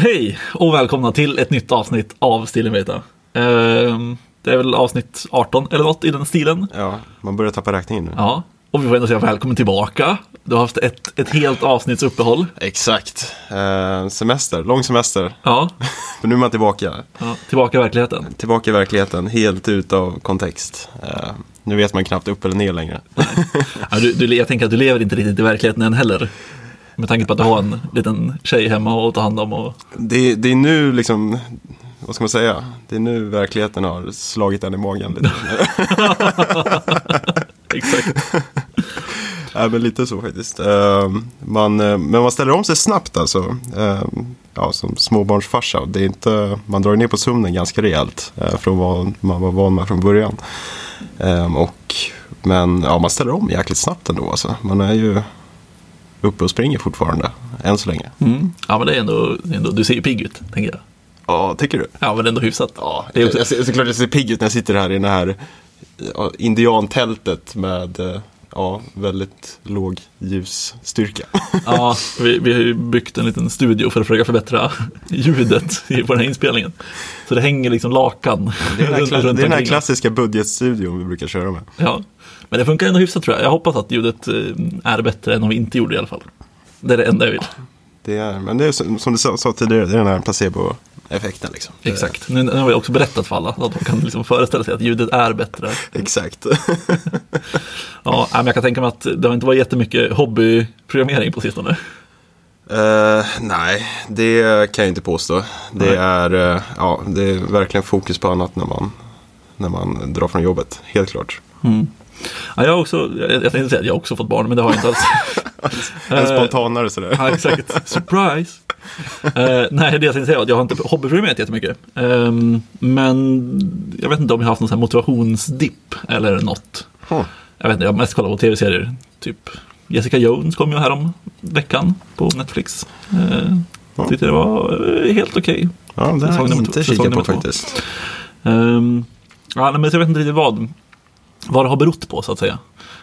Hej och välkomna till ett nytt avsnitt av Stilen Veta. Ehm, det är väl avsnitt 18 eller något i den stilen. Ja, man börjar tappa räkningen nu. Ja, och vi får ändå säga välkommen tillbaka. Du har haft ett, ett helt avsnitts uppehåll. Exakt. Eh, semester, lång semester. Ja, För nu är man tillbaka. ja, tillbaka i verkligheten. Tillbaka i verkligheten, helt utav kontext. Eh, nu vet man knappt upp eller ner längre. Ja, du, du, jag tänker att du lever inte riktigt i verkligheten än heller. Med tanke på att du har en liten tjej hemma att ta hand om. Och... Det, det är nu liksom, vad ska man säga? Det är nu verkligheten har slagit en i magen lite. Exakt. Ja, men lite så faktiskt. Eh, man, eh, men man ställer om sig snabbt alltså. Eh, ja, som småbarnsfarsa. Det är inte, man drar ner på sömnen ganska rejält. Eh, från vad man var van med från början. Eh, och, men ja, man ställer om jäkligt snabbt ändå. Alltså. Man är ju uppe och springer fortfarande. Än så länge. Mm. Ja, men det är ändå, ändå, du ser ju pigg ut, tänker jag. Ja, tycker du? Ja, men ändå hyfsat. Ja, det är också, jag, ser, såklart jag ser pigg ut när jag sitter här i det här indiantältet med eh, ja, väldigt låg ljusstyrka. Ja, vi, vi har ju byggt en liten studio för att försöka förbättra ljudet i- på den här inspelningen. Så det hänger liksom lakan. Det är den här, det är den här klassiska budgetstudion vi brukar köra med. Ja, men det funkar ändå hyfsat tror jag. Jag hoppas att ljudet eh, är bättre än om vi inte gjorde det i alla fall. Det är det enda jag vill. Det är, men det är som du sa, sa tidigare, det är den här placebo-effekten. Liksom. Exakt. Nu, nu har vi också berättat för alla så att de kan liksom föreställa sig att ljudet är bättre. Exakt. Ja, men jag kan tänka mig att det har inte varit jättemycket hobbyprogrammering på sistone. Eh, nej, det kan jag inte påstå. Det Nej. är, eh, ja, det är verkligen fokus på annat när man, när man drar från jobbet. Helt klart. Ja, jag, har också, jag, jag tänkte säga att jag har också fått barn, men det har jag inte alls. En spontanare sådär. Ja, exakt. Surprise! Eh, nej, det jag tänkte säga att jag har inte hobbyprogrammerat jättemycket. Um, men jag vet inte om jag har haft någon sån här motivationsdipp eller något. Huh. Jag vet inte, jag har mest kollat på tv-serier. Typ Jessica Jones kom ju här om veckan på Netflix. Uh, Ja. Tyckte det var eh, helt okej. Ja, det har jag inte kikat på faktiskt. Um, ja, men jag vet inte riktigt vad, vad det har berott på så att säga.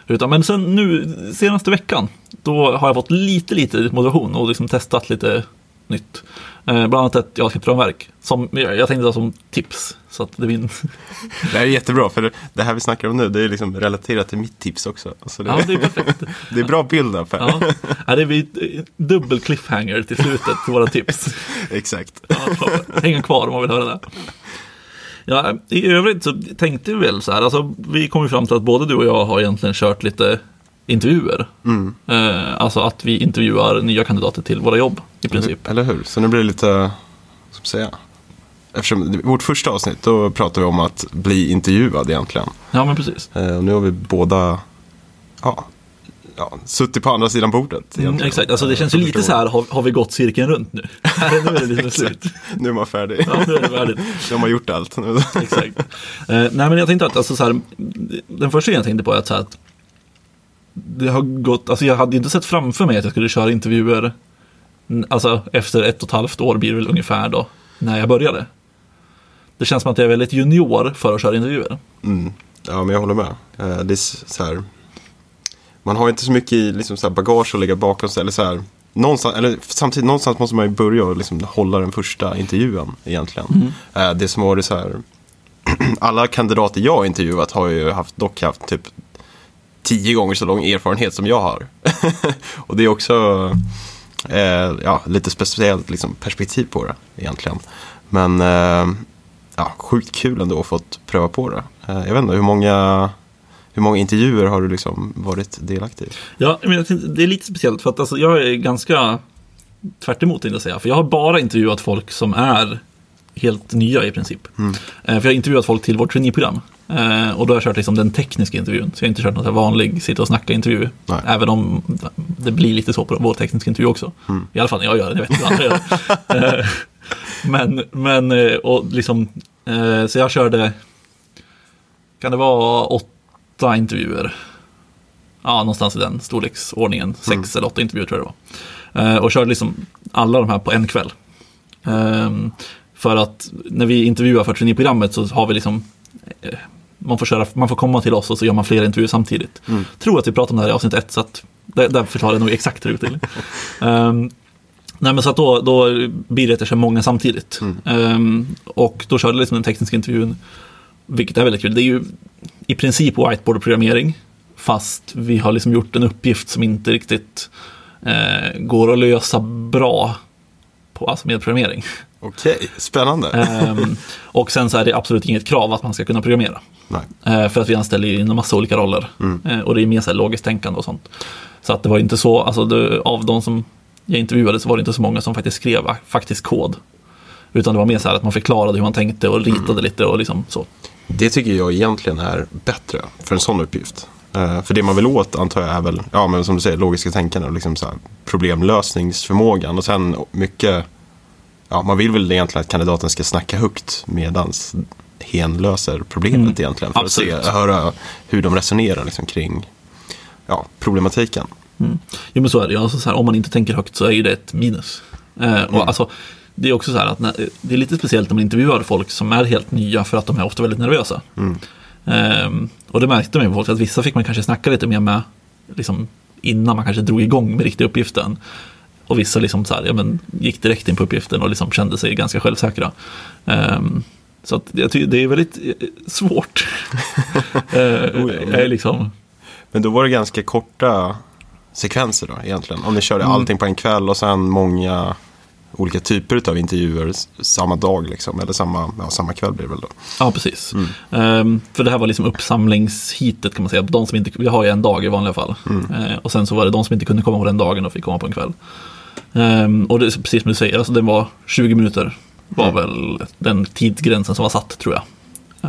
Utan, men sen nu, senaste veckan, då har jag fått lite, lite motivation och liksom testat lite nytt. Eh, bland annat ett JavaScript-ramverk som jag, jag tänkte ta som tips. Så att det en, Det här är jättebra, för det, här vi snackar om nu, det är liksom relaterat till mitt tips också. Alltså det, ja, det är perfekt. det är bra build-up här. Ja. Ja, det blir eh, dubbel cliffhanger till slutet till våra tips. Exakt. Ja, så Häng kvar om man vill höra det. Ja, I övrigt så tänkte vi väl så här, alltså, vi kom ju fram till att både du och jag har egentligen kört lite intervjuer. Mm. Eh, alltså att vi intervjuar nya kandidater till våra jobb i princip. Eller hur? Så nu blir det lite, vad ska man säga? Eftersom vårt första avsnitt, då pratade vi om att bli intervjuad egentligen. Ja, men precis. Eh, och nu har vi båda ja, ja, suttit på andra sidan bordet. Mm, exakt, alltså det Eh, känns ju att lite så här, har, har vi gått cirkeln runt nu? Nu är det liksom slut. Nu är man färdig. Ja, nu är det färdigt. De har gjort allt. Exakt. Eh, nej, men jag tänkte att, alltså, så här, den första grejen jag tänkte på är att, så här, att det har gått, alltså jag hade inte sett framför mig att jag skulle köra intervjuer, alltså efter ett och ett halvt år blir det väl ungefär då, när jag började. Det känns som att jag är väldigt junior för att köra intervjuer. Mm. Ja, men jag håller med. Eh, det är så här, man har inte så mycket i liksom så bagage att lägga bakom sig. Eller så här, någonstans, eller samtidigt någonstans måste man ju börja och liksom hålla den första intervjun egentligen. Eh, det som har varit så här, alla kandidater jag har intervjuat har ju haft, dock haft typ tio gånger så lång erfarenhet som jag har. och det är också eh, ja, lite speciellt liksom, perspektiv på det egentligen. Men eh, ja, sjukt kul ändå att fått pröva på det. Eh, jag vet inte, hur många, hur många intervjuer har du liksom varit delaktig i? Ja, men det är lite speciellt för att alltså, jag är ganska tvärt emot jag säga. För jag har bara intervjuat folk som är helt nya i princip. Eh, för jag har intervjuat folk till vårt traineeprogram. Eh, och då har jag kört liksom den tekniska intervjun. Så jag har inte kört någon vanlig sitta och snacka intervju. Nej. Även om det blir lite så på vår tekniska intervju också. I alla fall när jag gör det, jag vet inte vad andra gör. Eh, Men, men eh, och liksom, så jag körde, kan det vara åtta intervjuer? Ja, någonstans i den storleksordningen. Sex eller åtta intervjuer tror jag det var. Och körde liksom alla de här på en kväll. Ehm, för att när vi intervjuar för traineeprogrammet så har vi liksom man får, köra, man får komma till oss och så gör man flera intervjuer samtidigt. Tror att vi pratade om det här i avsnitt ett så att där, där förklarar jag nog exakt hur det går till. Ehm, Nej men så att då, då blir det kanske många samtidigt. Ehm, och då körde jag liksom den tekniska intervjun, vilket är väldigt kul. Det är ju i princip whiteboard-programmering, fast vi har liksom gjort en uppgift som inte riktigt eh, går att lösa bra på, alltså med programmering. Okej, spännande. Ehm, och sen så är det absolut inget krav att man ska kunna programmera. Nej. Eh, för att vi anställer in en massa olika roller. Eh, och det är mer så här logiskt tänkande och sånt. Så att det var inte så, alltså det, av de som jag intervjuade så var det inte så många som faktiskt skrev faktisk kod. Utan det var mer så här att man förklarade hur man tänkte och ritade lite och liksom så. Det tycker jag egentligen är bättre för en sån uppgift. Eh, för det man vill åt antar jag är väl, ja men som du säger, logiska tänkande och liksom så problemlösningsförmågan. Och sen mycket, ja man vill väl egentligen att kandidaten ska snacka högt medans hen löser problemet Mm, egentligen. För absolut. att se, höra hur de resonerar liksom kring ja, problematiken. Jo men så är det ju, alltså så här, om man inte tänker högt så är ju det ett minus. Eh, och alltså, det är också så här att när, det är lite speciellt när man intervjuar folk som är helt nya för att de är ofta väldigt nervösa. Ehm, och det märkte man ju på folk att vissa fick man kanske snacka lite mer med liksom, innan man kanske drog igång med riktiga uppgiften. Och vissa liksom så här, ja, men, gick direkt in på uppgiften och liksom kände sig ganska självsäkra. Ehm, så att jag tycker det är väldigt eh, svårt. uh, liksom, Men då var det ganska korta sekvenser då egentligen. Om ni körde allting på en kväll och sen många olika typer av intervjuer samma dag liksom. Eller samma, ja, samma kväll blir det väl då. Ja, precis. Ehm, för det här var liksom uppsamlingshitet kan man säga. De som inte, vi har ju en dag i vanliga fall. Ehm, och sen så var det de som inte kunde komma på den dagen och fick komma på en kväll. Ehm, och det är precis som du säger, alltså den var 20 minuter. Var väl den tidsgränsen som var satt tror jag.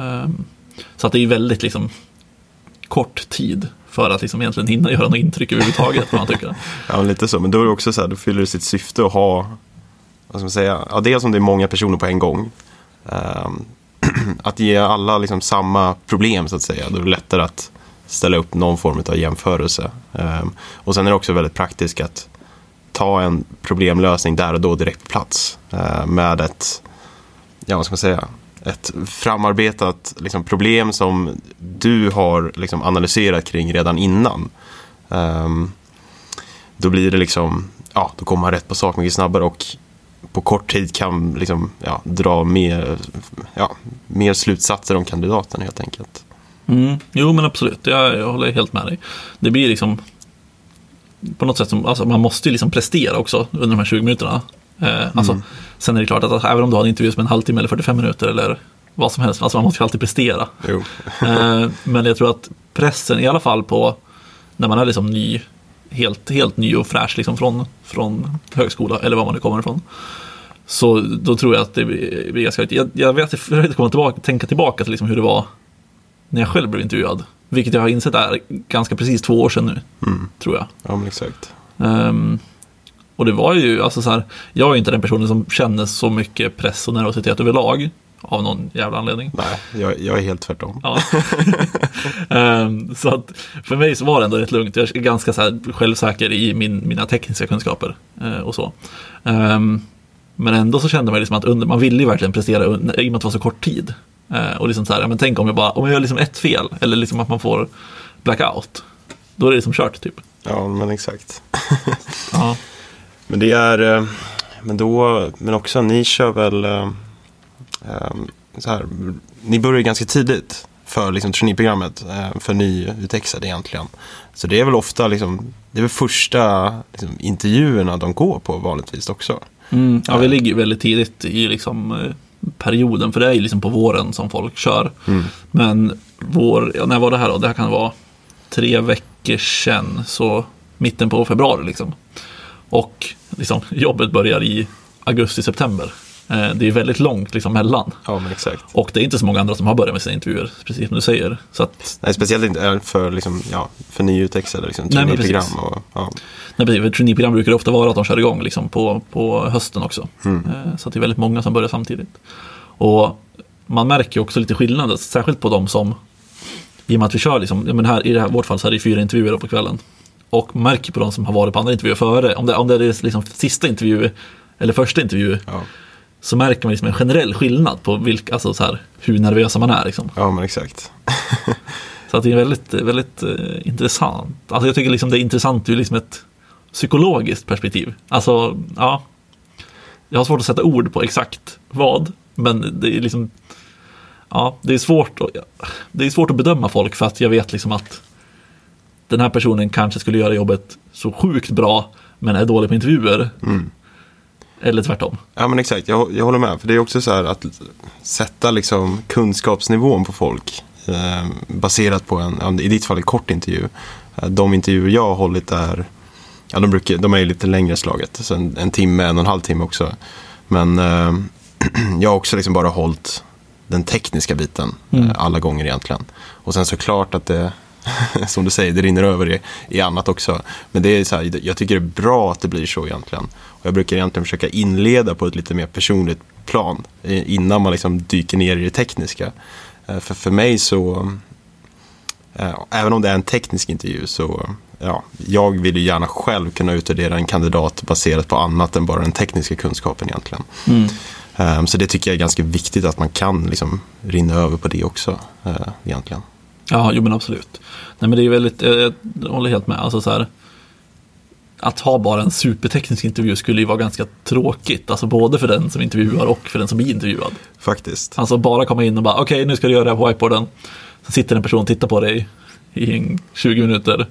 Ehm, så att det är väldigt liksom kort tid för att liksom egentligen hinna göra något intryck överhuvudtaget. man tycker. Ja, lite så. Men då är det också så här, då fyller det sitt syfte att ha, vad ska man säga, ja, dels om det är många personer på en gång. ehm, att ge alla liksom samma problem så att säga. Då är det lättare att ställa upp någon form av jämförelse. Ehm, och sen är det också väldigt praktiskt att ta en problemlösning där och då direkt på plats. eh, med ett, ja vad ska man säga, ett framarbetat liksom, problem som du har liksom, analyserat kring redan innan. Ehm, då blir det liksom, ja, då kommer man rätt på sak mycket snabbare och på kort tid kan liksom, ja, dra mer, ja, mer slutsatser om kandidaten helt enkelt. Mm, jo men absolut, jag, jag håller helt med dig. Det blir liksom på något sätt som, alltså man måste ju liksom prestera också under de här 20 minuterna. Eh, alltså, Sen är det klart att alltså, även om du har en intervju som en halvtimme eller 45 minuter eller vad som helst, alltså man måste ju alltid prestera. Eh, men jag tror att pressen, i alla fall på när man är liksom ny, helt, helt ny och fräsch liksom från, från högskola eller var man nu kommer ifrån. Så då tror jag att det blir blir ganska jag, jag vet, jag försökte komma tillbaka, tänka tillbaka till liksom hur det var när jag själv blev intervjuad. Vilket jag har insett är ganska precis två år sedan nu, tror jag. Ja, men exakt. Ehm, och det var ju, alltså så här, jag är inte den personen som känner så mycket press och nervositet överlag. Av någon jävla anledning. Nej, jag, jag är helt tvärtom. Ja. Ehm, så att för mig så var det ändå rätt lugnt. Jag är ganska så här självsäker i min, mina tekniska kunskaper eh, och så. Ehm, men ändå så kände man liksom att under, man ville ju verkligen prestera i och med att det var så kort tid. Eh, och liksom så här, ja, men tänk om jag bara, om jag gör liksom ett fel eller liksom att man får blackout. Då är det liksom kört typ. Ja, men exakt. Ja. Men det är, eh, men då, men också ni kör väl eh, så här, ni börjar ju ganska tidigt för liksom traineeprogrammet eh, för nyutexade egentligen. Så det är väl ofta liksom, det är väl första liksom, intervjuerna de går på vanligtvis också. Mm, ja, vi ligger väldigt tidigt i liksom, perioden, för det är ju liksom på våren som folk kör. Men vår, ja, när var det här då? Det här kan vara tre veckor sedan, så mitten på februari liksom. Och liksom, jobbet börjar i augusti-september. Eh, det är väldigt långt liksom, mellan. Ja, men exakt. Och det är inte så många andra som har börjat med sina intervjuer, precis som du säger. Så att, Nej, speciellt inte eh, för, liksom, ja, för nyutexade liksom, traineeprogram. Och, ja. nej, precis, för traineeprogram brukar det ofta vara att de kör igång liksom, på, på hösten också. Eh, Så att det är väldigt många som börjar samtidigt. Och man märker också lite skillnader, särskilt på de som, i och med att vi kör, liksom, men här, i det här, vårt fall så är det fyra intervjuer på kvällen. Och märker på de som har varit på andra intervjuer före, om det, om det är liksom sista intervju eller första intervju, Ja. Så märker man liksom en generell skillnad på vilka, alltså så här, hur nervösa man är. Liksom. ja, men exakt. Så att det är väldigt, väldigt eh, intressant. Alltså jag tycker liksom det är intressant ur liksom ett psykologiskt perspektiv. Alltså, ja, jag har svårt att sätta ord på exakt vad, men det är liksom, ja, det är svårt, att, det är svårt att bedöma folk för att jag vet liksom att den här personen kanske skulle göra jobbet så sjukt bra, men är dålig på intervjuer. Mm. Eller tvärtom. Ja men exakt, jag, jag håller med. För det är också så här att sätta liksom kunskapsnivån på folk eh, baserat på en, i ditt fall en kort intervju. Eh, de intervjuer jag har hållit är, ja de, brukar, de är ju lite längre slaget, så en, en timme, en och en halv timme också. Men eh, jag har också liksom bara hållit den tekniska biten mm. Eh, alla gånger egentligen. Och sen såklart att det som du säger, det rinner över i, i annat också. Men det är så här, jag tycker det är bra att det blir så egentligen. Jag brukar egentligen försöka inleda på ett lite mer personligt plan innan man liksom dyker ner i det tekniska. Eh, för för mig så, äh, även om det är en teknisk intervju så, ja, jag vill ju gärna själv kunna utvärdera en kandidat baserat på annat än bara den tekniska kunskapen egentligen. Mm. Um, så det tycker jag är ganska viktigt att man kan liksom rinna över på det också uh, egentligen. Ja, jo men absolut. Nej men det är väldigt, jag håller helt med. Alltså så här, att ha bara en superteknisk intervju skulle ju vara ganska tråkigt. Alltså både för den som intervjuar och för den som blir intervjuad. Faktiskt. Alltså bara komma in och bara, okej okay, nu ska du göra det här på whiteboarden. Sen sitter en person och tittar på dig i 20 minuter.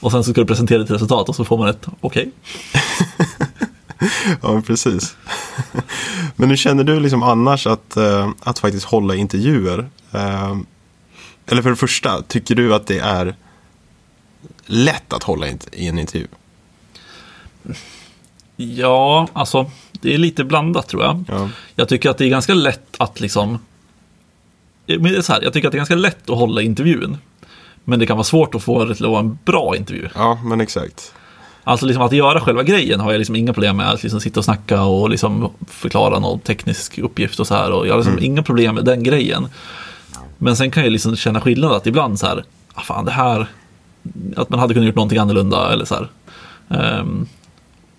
Och sen så ska du presentera ditt resultat och så får man ett okej. Okay. ja, precis. Men hur känner du liksom annars att, uh, att faktiskt hålla intervjuer? Uh, eller för det första, tycker du att det är lätt att hålla i en intervju? Ja, alltså det är lite blandat tror jag. Ja. Jag tycker att det är ganska lätt att liksom men det är så här, jag tycker att det är ganska lätt att hålla intervjun. Men det kan vara svårt att få det till att vara en bra intervju. Ja, men exakt. Alltså liksom att göra själva grejen har jag liksom inga problem med. Att liksom sitta och snacka och liksom förklara någon teknisk uppgift och så här. Och jag har liksom mm. inga problem med den grejen. Men sen kan jag liksom känna skillnad att ibland så här, ah, fan det här, att man hade kunnat gjort någonting annorlunda eller så här. Um,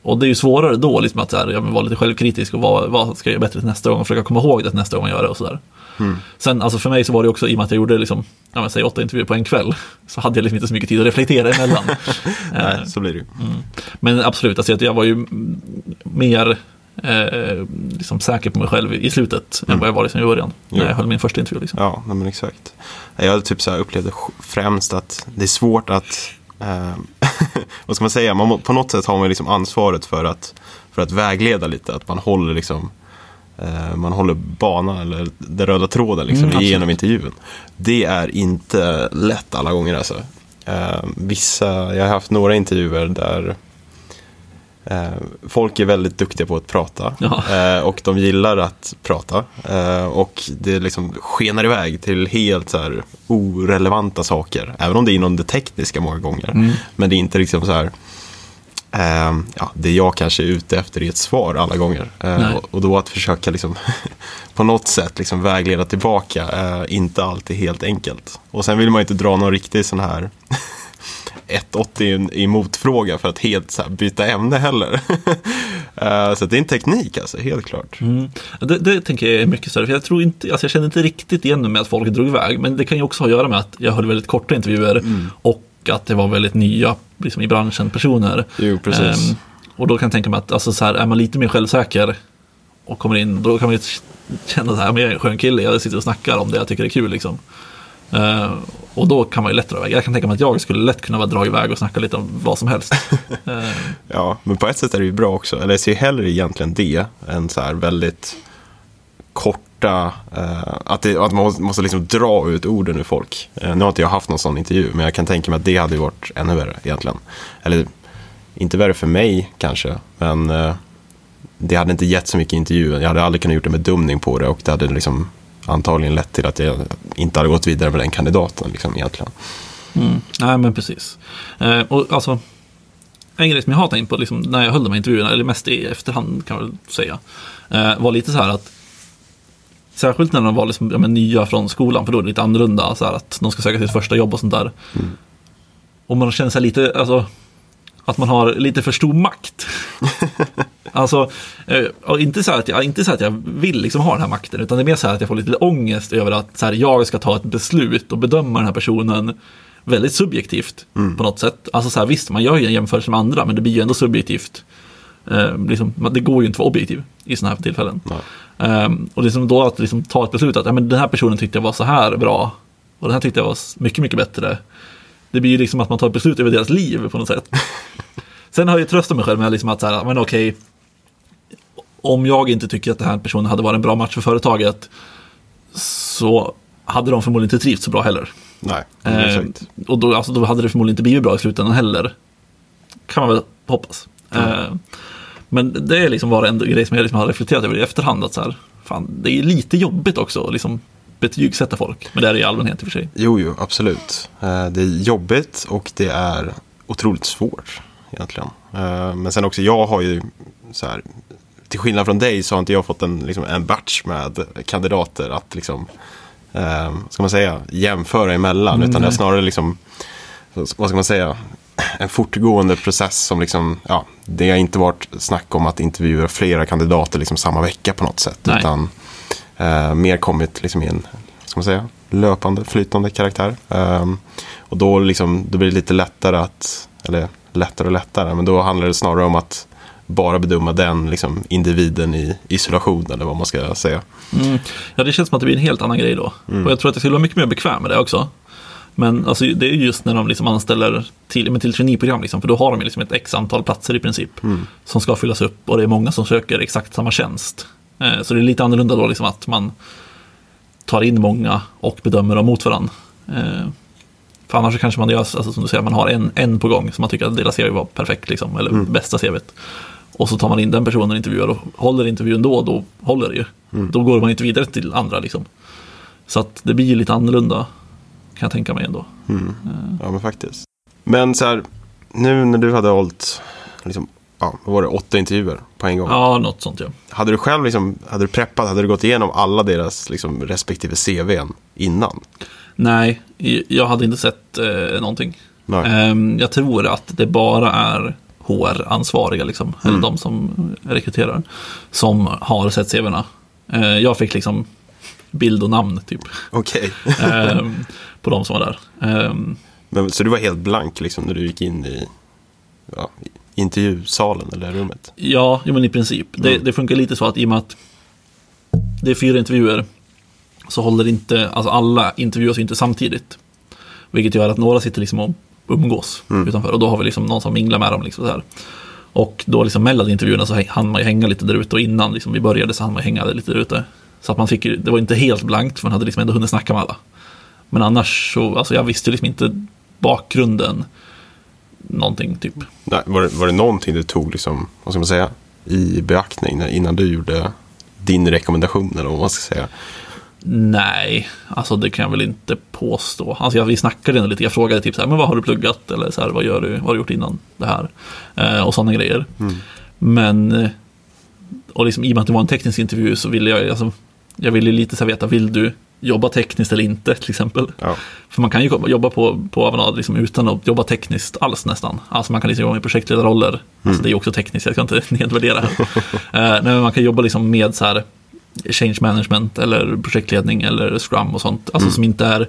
och det är ju svårare då liksom att så här, ja, vara lite självkritisk och vad, vad ska jag göra bättre till nästa gång och försöka komma ihåg det nästa gång jag gör det och sådär. Mm. Sen alltså för mig så var det också i och med att jag gjorde liksom, ja, men, säg åtta intervjuer på en kväll så hade jag liksom inte så mycket tid att reflektera emellan. Nej, så blir det ju. Mm. Men absolut, alltså, jag var ju mer eh, liksom säker på mig själv i slutet mm. än vad jag var liksom i början. När jag höll min första intervju. Liksom. Ja, men exakt. Jag typ så upplevde främst att det är svårt att eh, vad ska man säga, man, på något sätt har man liksom ansvaret för att, för att vägleda lite. Att man håller liksom eh, man håller banan eller den röda tråden liksom, mm, genom intervjun. Det är inte lätt alla gånger alltså. Eh, vissa, jag har haft några intervjuer där folk är väldigt duktiga på att prata eh, och de gillar att prata. Eh, och det liksom skenar iväg till helt så här orelevanta saker. Även om det är inom det tekniska många gånger. Mm. Men det är inte liksom så här eh, ja, det jag kanske är ute efter i ett svar alla gånger. Eh, och, då att försöka liksom, på något sätt liksom vägleda tillbaka är inte alltid helt enkelt. Och sen vill man inte dra någon riktig sån här 1,80 i motfråga för att helt så byta ämne heller. uh, så det är en teknik alltså, helt klart. Mm. Det, det, tänker jag är mycket större, för jag tror inte, alltså jag känner inte riktigt igen med att folk drog iväg, men det kan ju också ha att göra med att jag höll väldigt korta intervjuer mm. och att det var väldigt nya liksom, i branschen personer. Jo, precis. Um, och då kan jag tänka mig att alltså, så här, är man lite mer självsäker och kommer in, då kan man ju känna men jag är en skön kille, jag sitter och snackar om det jag tycker är kul liksom. Uh, och då kan man ju lätt dra iväg. Jag kan tänka mig att jag skulle lätt kunna dra iväg och snacka lite om vad som helst. uh. ja, men på ett sätt är det ju bra också. Eller jag ser hellre egentligen det än så här väldigt korta, uh, att, det, att man måste liksom dra ut orden ur folk. nu har inte jag haft någon sån intervju, men jag kan tänka mig att det hade varit ännu värre egentligen. Eller inte värre för mig kanske, men det hade inte gett så mycket intervjuer. Jag hade aldrig kunnat gjort en bedömning på det och det hade liksom antagligen lett till att jag inte hade gått vidare med den kandidaten liksom, egentligen. Mm. Nej, men precis. Eh, och alltså, en grej som jag har tänkt på liksom, när jag höll de här intervjuerna, eller mest i efterhand kan man säga, eh, var lite så här att Särskilt när de var liksom, ja, men, nya från skolan, för då är det lite annorlunda, så här, att de ska söka sitt första jobb och sånt där. Mm. Och man känner sig lite, alltså, att man har lite för stor makt. alltså, eh, inte, så att jag, inte så att jag vill liksom ha den här makten, utan det är mer så här att jag får lite ångest över att så här, jag ska ta ett beslut och bedöma den här personen väldigt subjektivt mm. på något sätt. Alltså så här, visst, man gör ju en jämförelse med andra, men det blir ju ändå subjektivt Eh, liksom, det går ju inte att vara objektiv i sådana här tillfällen. Um, och liksom då att liksom ta ett beslut att ja, men den här personen tyckte jag var så här bra och den här tyckte jag var mycket, mycket bättre. Det blir ju liksom att man tar ett beslut över deras liv på något sätt. Sen har jag ju tröstat mig själv med liksom att så här, men okej, om jag inte tycker att den här personen hade varit en bra match för företaget så hade de förmodligen inte trivts så bra heller. Nej, Eh, exakt. och då, alltså, då hade det förmodligen inte blivit bra i slutändan heller. Kan man väl hoppas. Eh, men det är liksom bara en grej som jag liksom har reflekterat över i efterhand. Att så här, fan, det är lite jobbigt också liksom betygsätta folk. Men det är det i allmänhet i och för sig. Jo, jo, absolut. Eh, Det är jobbigt och det är otroligt svårt egentligen. Eh, Men sen också, jag har ju så här, till skillnad från dig så har inte jag fått en, liksom, en batch med kandidater att liksom, eh, ska man säga, jämföra emellan. Mm, utan det är snarare liksom, vad ska man säga, en fortgående process som liksom, ja, det har inte varit snack om att intervjua flera kandidater liksom samma vecka på något sätt. Nej. Utan eh, mer kommit liksom i en, ska man säga, löpande, flytande karaktär. Ehm, och då, liksom, då blir det lite lättare att, eller lättare och lättare, men då handlar det snarare om att bara bedöma den liksom, individen i isolation eller vad man ska säga. Mm. Ja, det känns som att det blir en helt annan grej då. Och jag tror att jag skulle vara mycket mer bekväm med det också. Men alltså, det är just när de liksom anställer till, men till traineeprogram, liksom, för då har de liksom ett x antal platser i princip. Som ska fyllas upp och det är många som söker exakt samma tjänst. Eh, så det är lite annorlunda då liksom att man tar in många och bedömer dem mot varandra. Eh, för annars kanske man gör, alltså, som du säger, man har en, en på gång som man tycker att deras CV var perfekt, liksom, eller bästa CVt. Och så tar man in den personen och intervjuar och håller intervjun då, då håller det ju. Då går man inte vidare till andra liksom. Så att det blir lite annorlunda, kan jag tänka mig ändå. Ja, men faktiskt. Men så här, nu när du hade hållit, liksom, ja, vad var det, åtta intervjuer på en gång. Ja, något sånt ja. Hade du själv liksom, hade du preppat, hade du gått igenom alla deras liksom, respektive CVn innan? Nej, jag hade inte sett eh, någonting. Ehm, jag tror att det bara är HR-ansvariga, liksom, eller de som rekryterar, som har sett CVna. Eh, jag fick liksom bild och namn typ, Okej. ehm, på de som var där. Ehm, Men, så du var helt blank liksom när du gick in i ja, intervjusalen eller rummet? Ja, jo, men i princip. Det, det funkar lite så att i och med att det är fyra intervjuer så håller inte, alltså alla intervjuas ju inte samtidigt. Vilket gör att några sitter liksom och umgås utanför och då har vi liksom någon som minglar med dem. Liksom så här. Och då liksom mellan intervjuerna så hann man ju hänga lite där ute och innan liksom vi började så hann man hänga lite där ute. Så att man fick ju, det var inte helt blankt för man hade liksom ändå hunnit snacka med alla. Men annars så, alltså jag visste ju liksom inte bakgrunden någonting typ. Nej, var, det, var det någonting du tog liksom, vad ska man säga, i beaktning innan du gjorde din rekommendation eller vad man ska säga? Nej, alltså det kan jag väl inte påstå. Alltså jag, vi snackade ändå lite, jag frågade typ så här, men vad har du pluggat? Eller så här, vad gör du, vad har du gjort innan det här? Eh, och sådana grejer. Men, eh, och liksom i och med att det var en teknisk intervju så ville jag, alltså, jag ville lite så här veta, vill du jobba tekniskt eller inte till exempel? Ja. För man kan ju jobba på, på Avanade liksom utan att jobba tekniskt alls nästan. Alltså man kan liksom jobba med projektledarroller. Alltså det är ju också tekniskt, jag ska inte nedvärdera. Eh, nej, men man kan jobba liksom med så här change management eller projektledning eller scrum och sånt. Alltså som inte är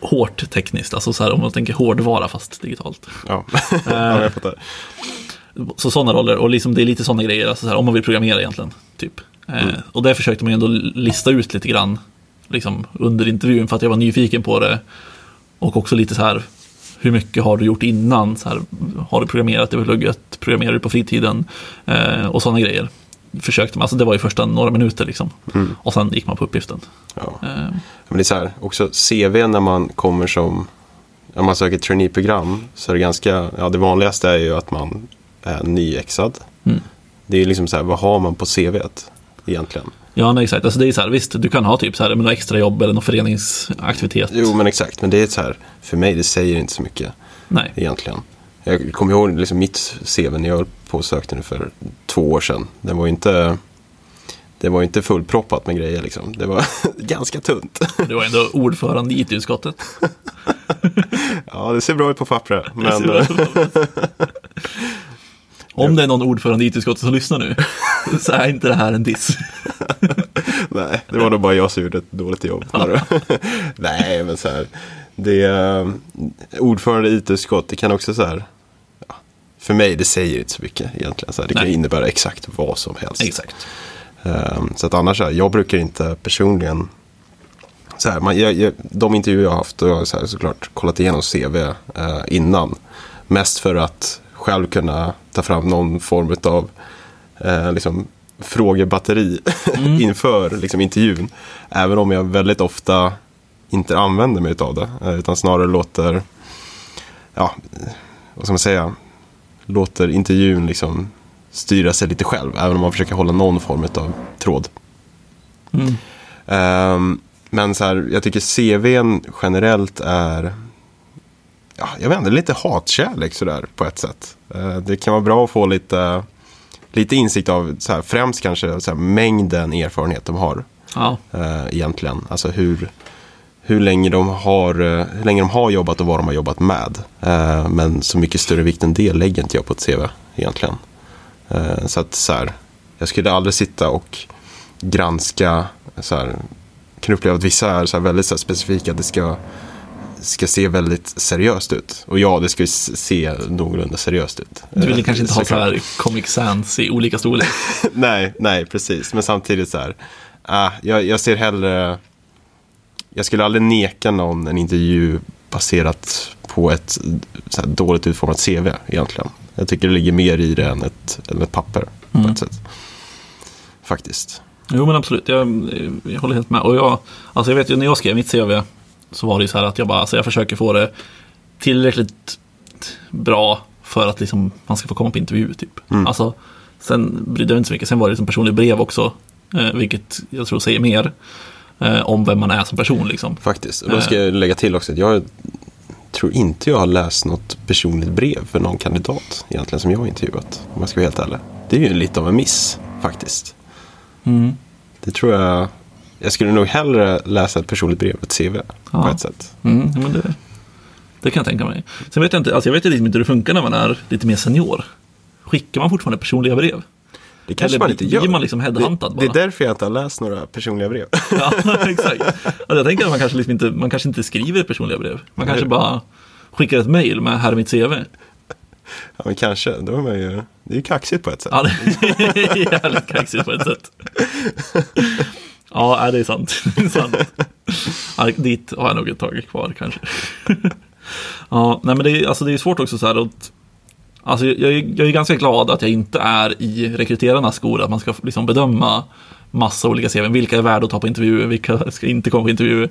hårt tekniskt. Alltså så här om man tänker hårdvara fast digitalt. Ja, ja jag fattar. Så sådana roller och liksom det är lite sådana grejer, alltså så här, om man vill programmera egentligen. Typ. Eh, och det försökte man ju ändå lista ut lite grann liksom, under intervjun för att jag var nyfiken på det. Och också lite så här, hur mycket har du gjort innan? Så här, har du programmerat över plugget? Programmerar du på fritiden? Eh, och sådana grejer. Försökte man, alltså det var ju första några minuter liksom. Och sen gick man på uppgiften. Ja. Eh, Men det är så här, också CV när man kommer som, när man söker traineeprogram så är det ganska, ja det vanligaste är ju att man är nyexad. Mm. Det är liksom så här, vad har man på CVt egentligen? ja, nej, exakt. Alltså det är så här, visst, du kan ha typ så här, några extra jobb eller någon föreningsaktivitet. Jo men exakt, men det är så här, för mig det säger inte så mycket Nej. egentligen. Jag kommer ihåg liksom mitt CV när jag höll på och sökte nu för två år sedan. Det var inte, det var inte fullproppat med grejer liksom. Det var ganska tunt. Du var ändå ordförande i IT-utskottet. Ja, det ser bra ut på pappret. Men. Om det är någon ordförande i IT-utskottet som lyssnar nu, så är inte det här en diss. Nej, det var nog bara jag som gjorde ett dåligt jobb. Nej, men så här. Det är, ordförande i IT-utskott, det kan också så här, för mig, det säger inte så mycket egentligen. Så här, det kan Nej. innebära exakt vad som helst. Exakt. Ehm, så att annars, här, jag brukar inte personligen så här, man, jag, jag, de intervjuer jag har haft, har jag så här, såklart kollat igenom CV eh, innan. Mest för att själv kunna ta fram någon form av eh, liksom, frågebatteri inför liksom, intervjun. Även om jag väldigt ofta inte använder mig av det. eh, Utan snarare låter, ja, vad ska man säga, låter intervjun liksom styra sig lite själv. Även om man försöker hålla någon form av tråd. Mm. Ehm, men så här, jag tycker CVn generellt är, ja, jag vet inte, lite hatkärlek sådär på ett sätt. Eh, det kan vara bra att få lite, lite insikt av, så här, främst kanske så här, mängden erfarenhet de har Ja. eh, egentligen. Alltså hur, hur, länge de har, eh, hur länge de har jobbat och vad de har jobbat med. Men så mycket större vikt än det lägger inte jag på ett CV egentligen. Så att så här, jag skulle aldrig sitta och granska, så här, kan uppleva att vissa är så väldigt så specifika, det ska, ska se väldigt seriöst ut. Och ja, det ska ju se någorlunda seriöst ut. Du vill kanske inte ha så här Comic Sans i olika storlek. nej, nej, precis. Men samtidigt så här, ah, jag, jag ser hellre, jag skulle aldrig neka någon en intervju baserat på ett så dåligt utformat CV egentligen. Jag tycker det ligger mer i det än ett, än ett papper på Mm. ett sätt. Faktiskt. Jo men absolut, jag, jag håller helt med. Och jag, alltså jag vet ju när jag skrev mitt CV så var det ju så här att jag bara, alltså jag försöker få det tillräckligt bra för att liksom man ska få komma på intervju typ. Mm. Alltså, sen brydde jag mig inte så mycket, sen var det liksom personligt brev också, eh, vilket jag tror säger mer eh, om vem man är som person liksom. Faktiskt. Och då ska jag lägga till också att jag tror inte jag har läst något personligt brev för någon kandidat egentligen som jag har intervjuat. Om jag ska vara helt ärlig. Det är ju lite av en miss faktiskt. Mm. Det tror jag. Jag skulle nog hellre läsa ett personligt brev än ett CV på Ja. ett sätt. Mm, men det, det kan jag tänka mig. Sen vet jag inte, alltså jag vet liksom inte hur det funkar när man är lite mer senior. Skickar man fortfarande personliga brev? Det kanske Eller man inte blir gör. man liksom headhuntad det, det är därför jag inte har läst några personliga brev. Ja, exakt. Alltså jag tänker att man kanske, liksom inte, man kanske inte skriver personliga brev. Man kanske Nej. bara skickar ett mail med här är mitt CV. ja, men kanske. Då är man ju, det är ju kaxigt på ett sätt. Ja, det är jävligt kaxigt på ett sätt. Ja, det är sant. Det är sant. Ja, dit har jag nog ett tag kvar kanske. Ja, nej men det är, alltså det är svårt också så här att Alltså jag, är- jag är ganska glad att jag inte är i rekryterarnas skor, att man ska liksom bedöma massa olika CV, vilka är värda att ta på intervju, vilka ska inte komma på intervju.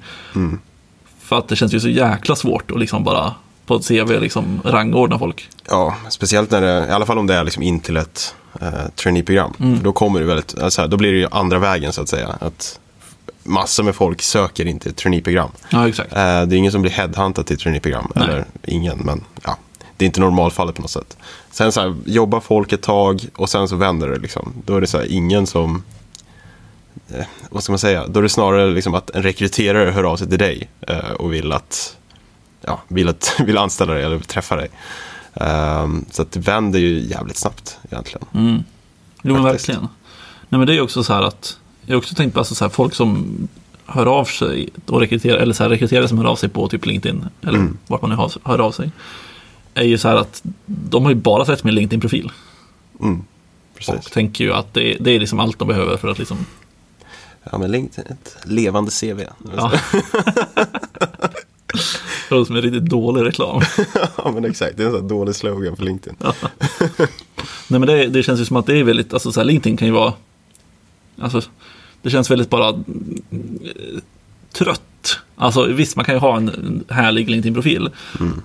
För att det känns ju så jäkla svårt att liksom bara på ett CV liksom rangordna folk. Ja, speciellt när det, i alla fall om det är liksom in till ett eh, traineeprogram. Mm. Då kommer det väldigt, alltså, då blir det ju andra vägen så att säga. Att massor med folk söker in till ett traineeprogram. Ja, exakt. Eh, det är ingen som blir headhuntad till traineeprogram. Nej. Eller ingen, men ja. Det är inte normalfallet på något sätt. Sen så här, jobbar folk ett tag och sen så vänder det liksom. Då är det så här, ingen som... Eh, vad ska man säga? Då är det snarare liksom att en rekryterare hör av sig till dig eh, och vill att... Ja, vill, att, vill anställa dig eller träffa dig. Ehm, så att det vänder ju jävligt snabbt egentligen. Mm. Jo, men verkligen. Nej, men det är också så här att jag har också tänkt på alltså så här, folk som hör av sig och rekryterar, eller så här, rekryterare som hör av sig på typ LinkedIn, eller Mm. vart man nu hör, hör av sig, är ju så här att de har ju bara sett min LinkedIn-profil Mm, och tänker ju att det, det är liksom allt de behöver för att liksom, Ja, men LinkedIn, ett levande CV. ja. det låter som en riktigt dålig reklam. ja, men exakt. Det är en sån här dålig slogan för LinkedIn. Nej men det, det känns ju som att det är väldigt, alltså så här, LinkedIn kan ju vara, alltså det känns väldigt bara eh, trött. Alltså visst, man kan ju ha en, härlig LinkedIn-profil,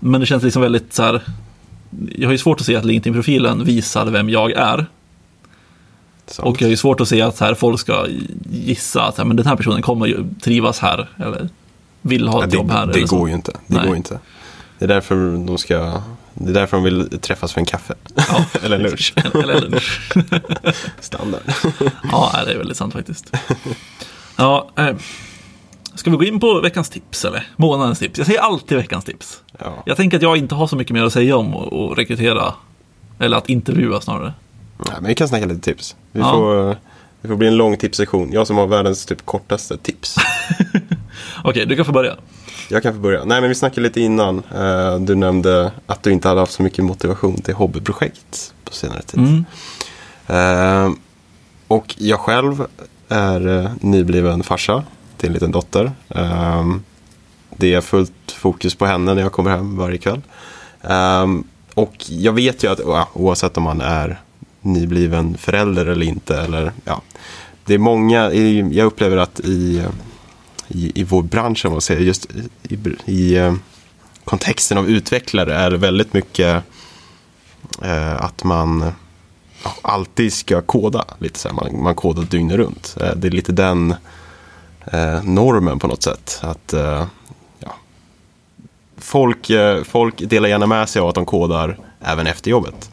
men det känns liksom väldigt så här, jag har ju svårt att se att LinkedIn-profilen visar vem jag är. Sant. Och jag har ju svårt att se att så här, folk ska gissa att så här, men den här personen kommer ju trivas här, eller vill ha Ja, ett det jobb här. det så. går ju inte. Det Nej. går inte. Det är därför de ska det är därför de vill träffas för en kaffe. Ja, Eller lunch. eller lunch. Standard. Ja, det är väldigt sant faktiskt. Ja, eh, ska vi gå in på veckans tips eller? Månadens tips. Jag säger alltid veckans tips. Ja. Jag tänker att jag inte har så mycket mer att säga om att rekrytera, eller att intervjua snarare. Nej, men vi kan snacka lite tips. Vi, Ja. får, det får bli en lång tipssektion. Jag som har världens typ kortaste tips. Okej, du kan få börja. Jag kan få börja. Nej, men vi snackade lite innan. Eh, Du nämnde att du inte hade haft så mycket motivation till hobbyprojekt på senare tid. Mm. Eh, Och jag själv är eh, nybliven farsa till en liten dotter. Det är fullt fokus på henne när jag kommer hem varje kväll. Och jag vet ju att oavsett om man är nybliven förälder eller inte. Eller, ja, det är många, jag upplever att i, i, i vår bransch, om man säger, just i, i, eh, kontexten av utvecklare är det väldigt mycket eh, att man alltid ska koda. Lite så här, man, man kodar dygnet runt. Eh, det är lite den eh, normen på något sätt. Att eh, ja, folk, eh, folk delar gärna med sig av att de kodar även efter jobbet.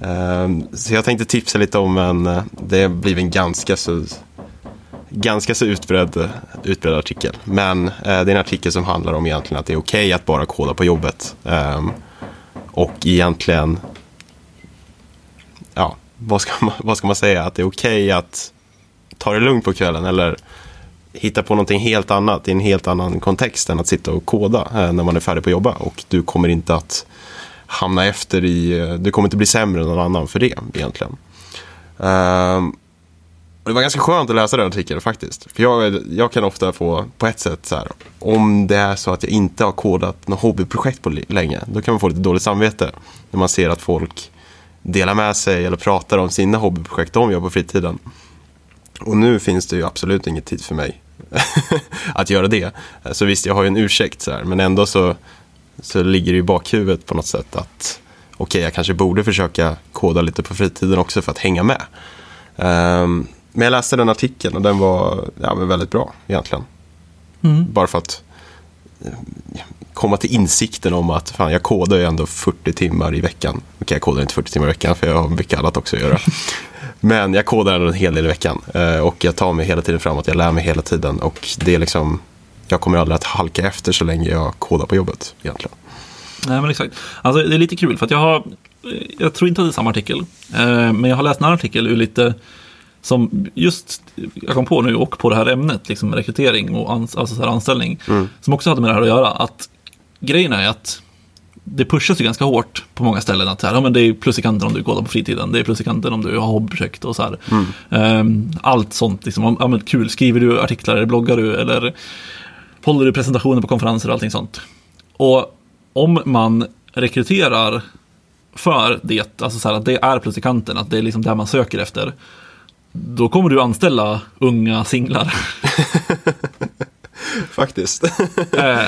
Eh, så jag tänkte tipsa lite om en, eh, det det blir en ganska så ganska så utbredd, utbredd artikel. Men eh, det är en artikel som handlar om egentligen att det är okej att bara koda på jobbet. Ehm, och egentligen, ja, vad ska, man, vad ska man säga? Att det är okej att ta det lugnt på kvällen eller hitta på någonting helt annat i en helt annan kontext än att sitta och koda eh, när man är färdig på att jobba. Och du kommer inte att hamna efter i, eh, du kommer inte bli sämre än någon annan för det egentligen. Ehm, och det var ganska skönt att läsa den artikeln faktiskt. För jag, jag kan ofta få, på ett sätt så här, om det är så att jag inte har kodat något hobbyprojekt på länge, då kan man få lite dåligt samvete. När man ser att folk delar med sig eller pratar om sina hobbyprojekt de gör på fritiden. Och nu finns det ju absolut ingen tid för mig att göra det. Så visst, jag har ju en ursäkt så här, men ändå så, så ligger det i bakhuvudet på något sätt att okej, jag kanske borde försöka koda lite på fritiden också för att hänga med. Um, men jag läste den artikeln och den var ja, men väldigt bra egentligen. Bara för att eh, komma till insikten om att fan, jag kodar ju ändå 40 timmar i veckan. Okej, jag kodar inte 40 timmar i veckan för jag har mycket annat också att göra. Men jag kodar ändå en hel del i veckan. Eh, och jag tar mig hela tiden framåt, jag lär mig hela tiden. Och det är liksom, jag kommer aldrig att halka efter så länge jag kodar på jobbet egentligen. Nej, men exakt. Alltså, det är lite kul för att jag har, jag tror inte att det är samma artikel, eh, men jag har läst en annan artikel ur lite som just, jag kom på nu, och på det här ämnet, liksom rekrytering och ans, alltså så här anställning, som också hade med det här att göra. Att grejen är att det pushas ju ganska hårt på många ställen att så här, ja, men det är plus i kanten om du kodar på fritiden, det är plus i kanten om du har hobbyprojekt och så här. Ehm, allt sånt, liksom, om- ja, men kul, skriver du artiklar eller bloggar du eller håller du presentationer på konferenser och allting sånt. Och om man rekryterar för det, alltså så här att det är plus i kanten, att det är liksom där man söker efter, då kommer du anställa unga singlar Faktiskt. eh,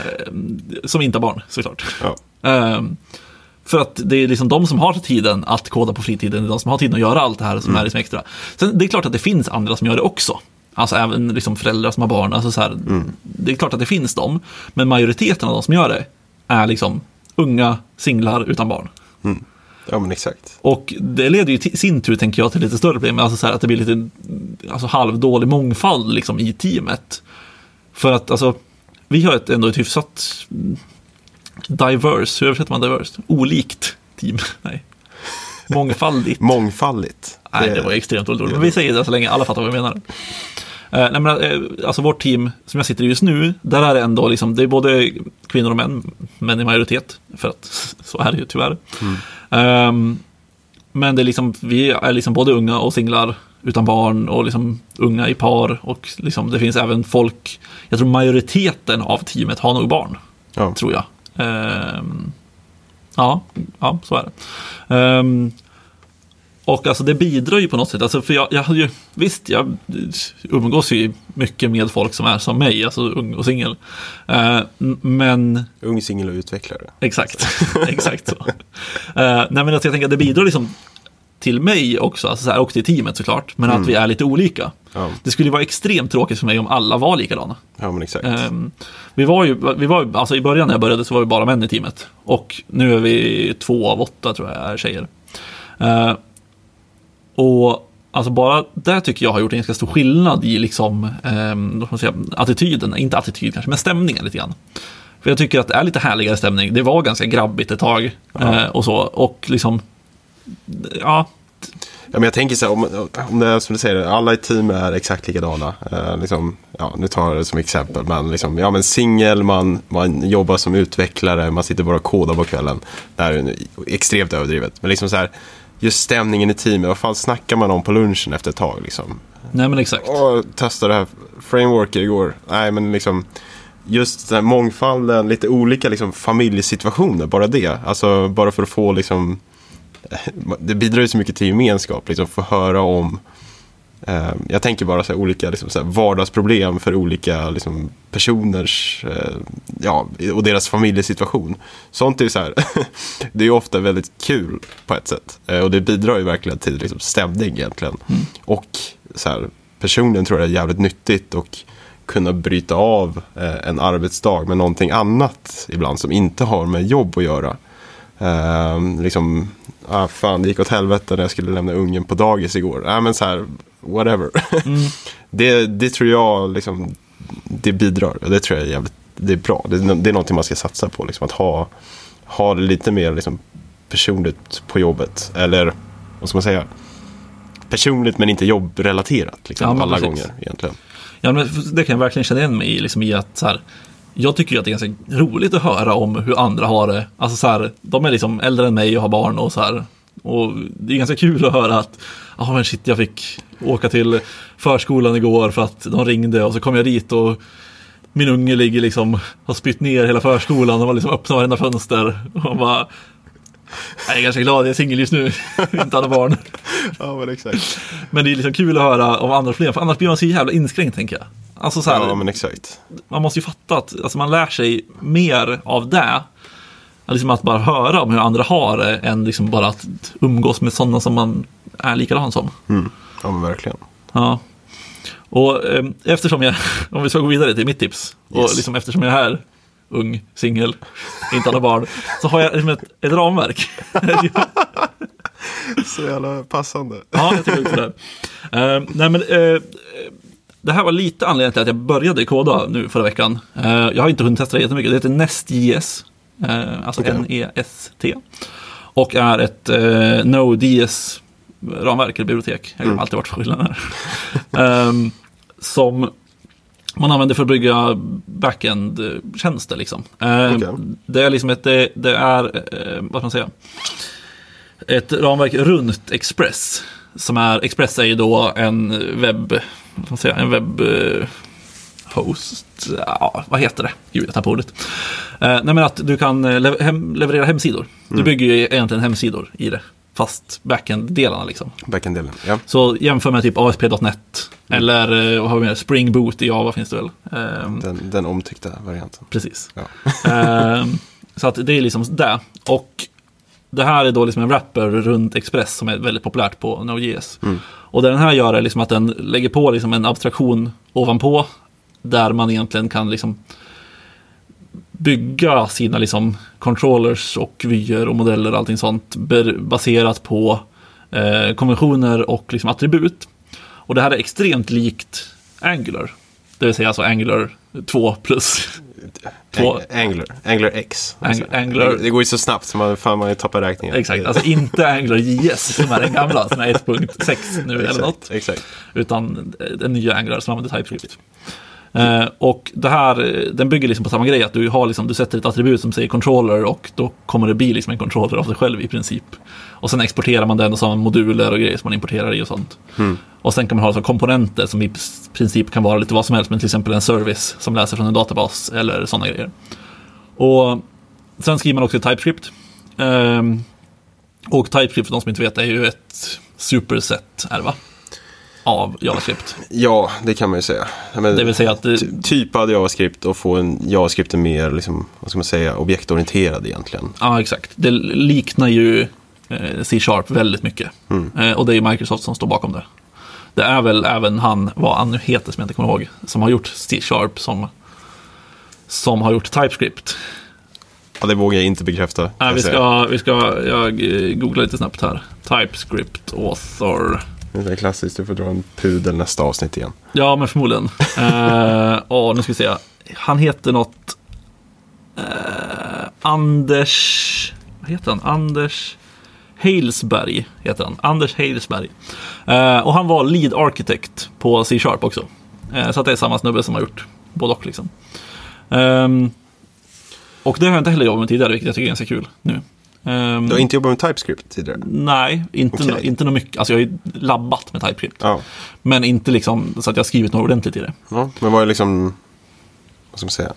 som inte har barn såklart. ja. Eh, för att det är liksom de som har tiden att koda på fritiden, det är de som har tiden att göra allt det här som är liksom extra. Sen det är klart att det finns andra som gör det också. Alltså även liksom föräldrar som har barn. Alltså så här, Det är klart att det finns dem, men majoriteten av de som gör det är liksom unga singlar utan barn. Ja, men exakt. Och det leder ju i sin tur, tänker jag, till lite större problem. Alltså så här att det blir lite alltså, halvdålig mångfald liksom, i teamet. För att alltså, vi har ett, ändå ett hyfsat mm, diverse, hur översätter man diverse? Olikt team. Nej. Mångfaldigt. Mångfaldigt. Nej, det var extremt dåligt. Men vi säger det så länge alla fattar vad vi menar. Eh, nej, men, eh, alltså vårt team som jag sitter i just nu, där är det ändå liksom, det är både kvinnor och män, män i majoritet, för att så är det ju tyvärr. Ehm, men det är liksom, vi är liksom både unga och singlar utan barn och liksom unga i par och liksom, det finns även folk, jag tror majoriteten av teamet har nog barn, Ja. tror jag. Ehm, ja, ja, så är det. Ehm, och alltså det bidrar ju på något sätt. Alltså för jag, jag ju, visst, jag umgås ju mycket med folk som är som mig, alltså ung och singel. Eh, men Ung singel och utvecklare. exakt, exakt så. Eh, nej men alltså jag tänker att det bidrar liksom till mig också, alltså så här, och till teamet såklart, men att vi är lite olika. Ja. Det skulle vara extremt tråkigt för mig om alla var likadana. Ja, men exakt. Ehm, vi var ju, vi var, alltså i början när jag började så var vi bara män i teamet. Och nu är vi två av åtta tror jag är tjejer. Eh, och alltså bara det tycker jag har gjort en ganska stor skillnad i liksom, man säga, attityden, inte attityd kanske, men stämningen lite grann. För jag tycker att det är lite härligare stämning. Det var ganska grabbigt ett tag eh, och så. Och liksom, ja, men jag tänker så här, om, om det är som du säger, alla i team är exakt likadana. Eh, liksom, ja, nu tar jag det som exempel, men, liksom, ja, men singel, man, man jobbar som utvecklare, man sitter bara och kodar på kvällen. Det här är extremt överdrivet. Men liksom så här, just stämningen i teamet, vad fan snackar man om på lunchen efter ett tag? Liksom? Nej men exakt. Åh, testade det här frameworket igår. Nej, men liksom just den här mångfalden, lite olika liksom, familjesituationer, bara det. Alltså bara för att få liksom, det bidrar ju så mycket till gemenskap, liksom få höra om jag tänker bara så här, olika liksom, så här, vardagsproblem för olika liksom, personers eh, ja, och deras familjesituation. Sånt är ju så här, det är ofta väldigt kul på ett sätt. Eh, och det bidrar ju verkligen till liksom, stämning egentligen. Mm. Och så här, personligen tror jag det är jävligt nyttigt och kunna bryta av eh, en arbetsdag med någonting annat ibland som inte har med jobb att göra. Eh, liksom, ah, fan det gick åt helvete när jag skulle lämna ungen på dagis igår. Ah, men så här, whatever. Mm. det, det tror jag liksom, det bidrar. Det tror jag är jävligt, det är bra. Det, är- det är någonting man ska satsa på. Liksom, att ha, ha det lite mer liksom, personligt på jobbet. Eller, vad ska man säga? Personligt men inte jobbrelaterat. Liksom, Ja, alla precis. gånger egentligen. Ja, men det kan jag verkligen känna igen mig i, liksom i att så här, jag tycker ju att det är ganska roligt att höra om hur andra har det. Alltså så här, de är liksom äldre än mig och har barn och så här. Och det är ganska kul att höra att, ja men shit, jag fick åka till förskolan igår för att de ringde och så kom jag dit och min unge ligger liksom, har spytt ner hela förskolan och var liksom öppnat varenda fönster. Och man bara, jag är ganska glad, jag är singel just nu, inte alla barn. Ja, men exakt. Men det är liksom kul att höra om andra problem, för annars blir man så jävla inskränkt tänker jag. Alltså så här, Ja, men exakt. man måste ju fatta att alltså, man lär sig mer av det. Liksom att bara höra om hur andra har det än liksom bara att umgås med sådana som man är likadan som. Mm. Ja, men verkligen. Ja. Och eh, eftersom jag, om vi ska gå vidare till mitt tips, och Yes. liksom eftersom jag är här, ung, singel, inte några barn, så har jag liksom ett, ett ramverk. Så jävla passande. Ja, jag tycker också det. Eh, nej, men, eh, det här var lite anledningen till att jag började koda nu förra veckan. Eh, jag har inte hunnit testa det jättemycket. Det heter NestJS, alltså Okej. N-E-S-T. Och är ett eh, Node.js ramverk eller bibliotek. Jag har Mm. alltid varit skillnaden här. Ehm, som man använder för att bygga backend-tjänster. Liksom. Ehm, Okej. Det är liksom ett, det, det är, eh, vad ska man säga, ett ramverk runt Express. Som är, Express är ju då en webb, vad ska man säga, en webb eh, host, ja, vad heter det? Gud, jag tappade ordet. Eh, nej men att du kan eh, lev- hem, leverera hemsidor. Du bygger ju egentligen hemsidor i det. Fast backend-delarna liksom. Backend-delen. Ja. Så jämför med typ ASP.NET. Eller eh, vad har vi mer? Spring Boot i Java finns det väl. Ehm, Den, den omtyckta varianten. Precis. Ja. Ehm, så att det är liksom det. Och det här är då liksom en wrapper runt Express som är väldigt populärt på Node.js. Och det den här gör är liksom att den lägger på liksom en abstraktion ovanpå. Där man egentligen kan liksom bygga sina liksom controllers och vyer och modeller och allting sånt baserat på eh, konventioner och liksom attribut. Och det här är extremt likt Angular. Det vill säga alltså Angular 2 plus. Två- Ang- Angler. Angler X. Ang- Angler- Det, går ju så snabbt så man, fan, man tappar räkningen. Exakt, alltså inte Angular JS som är den gamla som är 1.6 nu eller något. Exakt, exakt. Utan den nya Angular som använder TypeScript. Eh, och det här, eh, den bygger liksom på samma grej, att du, har liksom, du sätter ett attribut som säger controller och då kommer det bli liksom en controller av sig själv i princip. Och sen exporterar man den och så har man moduler och grejer som man importerar i och sånt. Och sen kan man ha liksom komponenter som i princip kan vara lite vad som helst, men till exempel en service som läser från en databas eller sådana grejer. Och sen skriver man också TypeScript. Ehm, och TypeScript, för de som inte vet, är ju ett superset, är det va? Av JavaScript. Ja, det kan man ju säga. Men, Det vill säga att ty- typad JavaScript och få en JavaScript är mer, liksom, vad ska man säga, objektorienterad egentligen. ja exakt, det liknar ju eh, C-sharp väldigt mycket. Eh, och det är ju Microsoft som står bakom det. Det är väl även han, vad han nu heter som jag inte kommer ihåg, som har gjort C-sharp som, som har gjort TypeScript. Ja, det vågar jag inte bekräfta. Nej, vi ska, vi ska, jag eh, googlar lite snabbt här. TypeScript author. Det är klassiskt, du får dra en pudel nästa avsnitt igen. Ja, men förmodligen. uh, nu ska vi se. Han heter något... Uh, Anders... Vad heter han? Anders Halesberg, heter han. Anders Halesberg. Uh, eh, och han var lead architect på C-sharp också. Uh, så att det är samma snubbe som har gjort både och liksom. Ehm, och det har jag inte heller jobbat med tidigare, vilket jag tycker är ganska kul nu. Ehm, Du har inte jobbat med TypeScript tidigare? Nej, inte, Okej. no, inte något mycket. Alltså jag har ju labbat med TypeScript. Ja. Men inte liksom så att jag har skrivit något ordentligt i det. ja. Men vad är liksom, vad ska man säga,